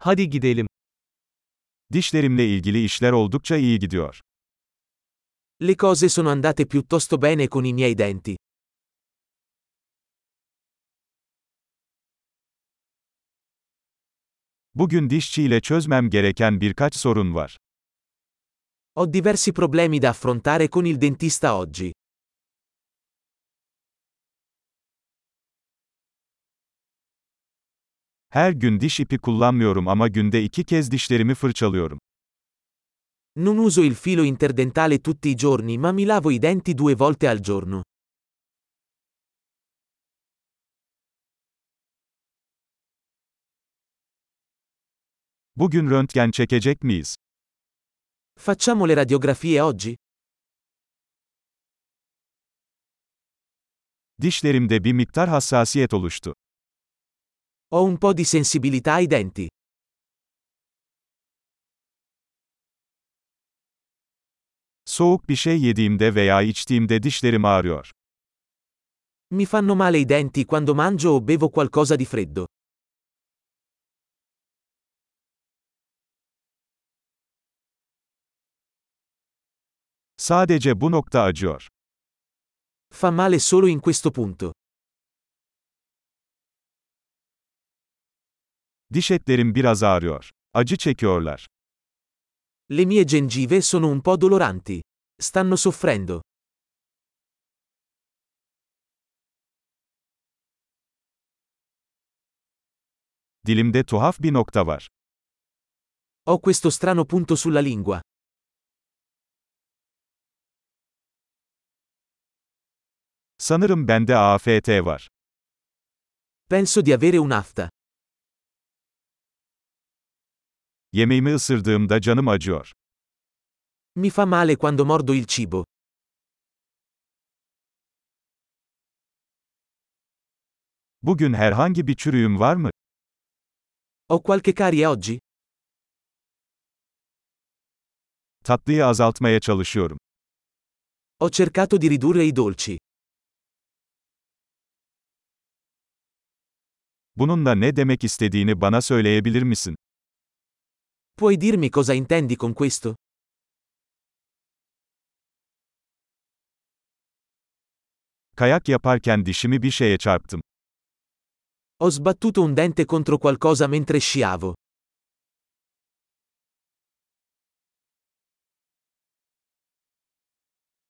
Hadi gidelim. Dişlerimle ilgili işler oldukça iyi gidiyor. Le cose sono andate piuttosto bene con i miei denti. Bugün dişçiyle çözmem gereken birkaç sorun var. Ho diversi problemi da affrontare con il dentista oggi. Her gün diş ipi kullanmıyorum ama günde iki kez dişlerimi fırçalıyorum. Non uso il filo interdentale tutti i giorni ma mi lavo i denti due volte al giorno. Bugün röntgen çekecek miyiz? Facciamo le radiografie oggi? Dişlerimde bir miktar hassasiyet oluştu. Ho un po' di sensibilità ai denti. Soğuk bir şey yediğimde veya içtiğimde dişlerim ağrıyor. Mi fanno male i denti quando mangio o bevo qualcosa di freddo. Sadece bu nokta acıyor. Fa male solo in questo punto. Diş etlerim biraz ağrıyor. Acı çekiyorlar. Le mie gengive sono un po' doloranti. Stanno soffrendo. Dilimde tuhaf bir nokta var. Ho questo strano punto sulla lingua. Sanırım bende AFT var. Penso di avere un'afta. Yemeğimi ısırdığımda canım acıyor. Mi fa male quando mordo il cibo. Bugün herhangi bir çürüğüm var mı? Ho qualche carie oggi? Tatlıyı azaltmaya çalışıyorum. Ho cercato di ridurre i dolci. Bununla ne demek istediğini bana söyleyebilir misin? Puoi dirmi cosa intendi con questo? Kayak yaparken dişimi bir şeye çarptım. Ho sbattuto un dente contro qualcosa mentre sciavo.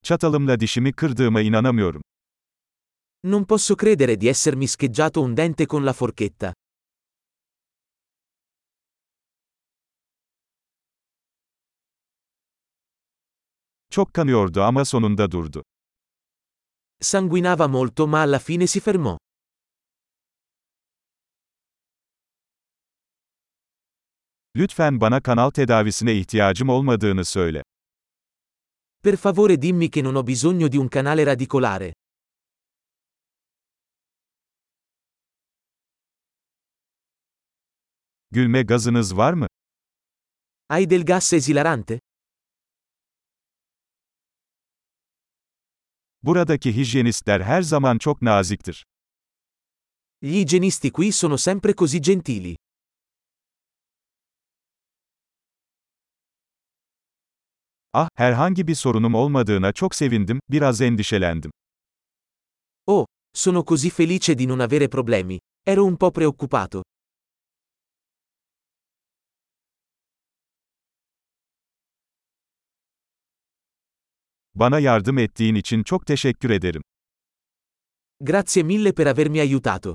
Çatalımla dişimi kırdığıma inanamıyorum. Non posso credere di essermi scheggiato un dente con la forchetta. Çok kanıyordu ama sonunda durdu. Sanguinava molto ma alla fine si fermò. Lütfen bana kanal tedavisine ihtiyacım olmadığını söyle. Per favore dimmi che non ho bisogno di un canale radicolare. Gülme gazınız var mı? Hai del gas esilarante? Buradaki hijyenistler her zaman çok naziktir. Gli igienisti qui sono sempre così gentili. Ah, herhangi bir sorunum olmadığına çok sevindim, biraz endişelendim. Oh, sono così felice di non avere problemi. Ero un po' preoccupato. Bana yardım ettiğin için çok teşekkür ederim. Grazie mille per avermi aiutato.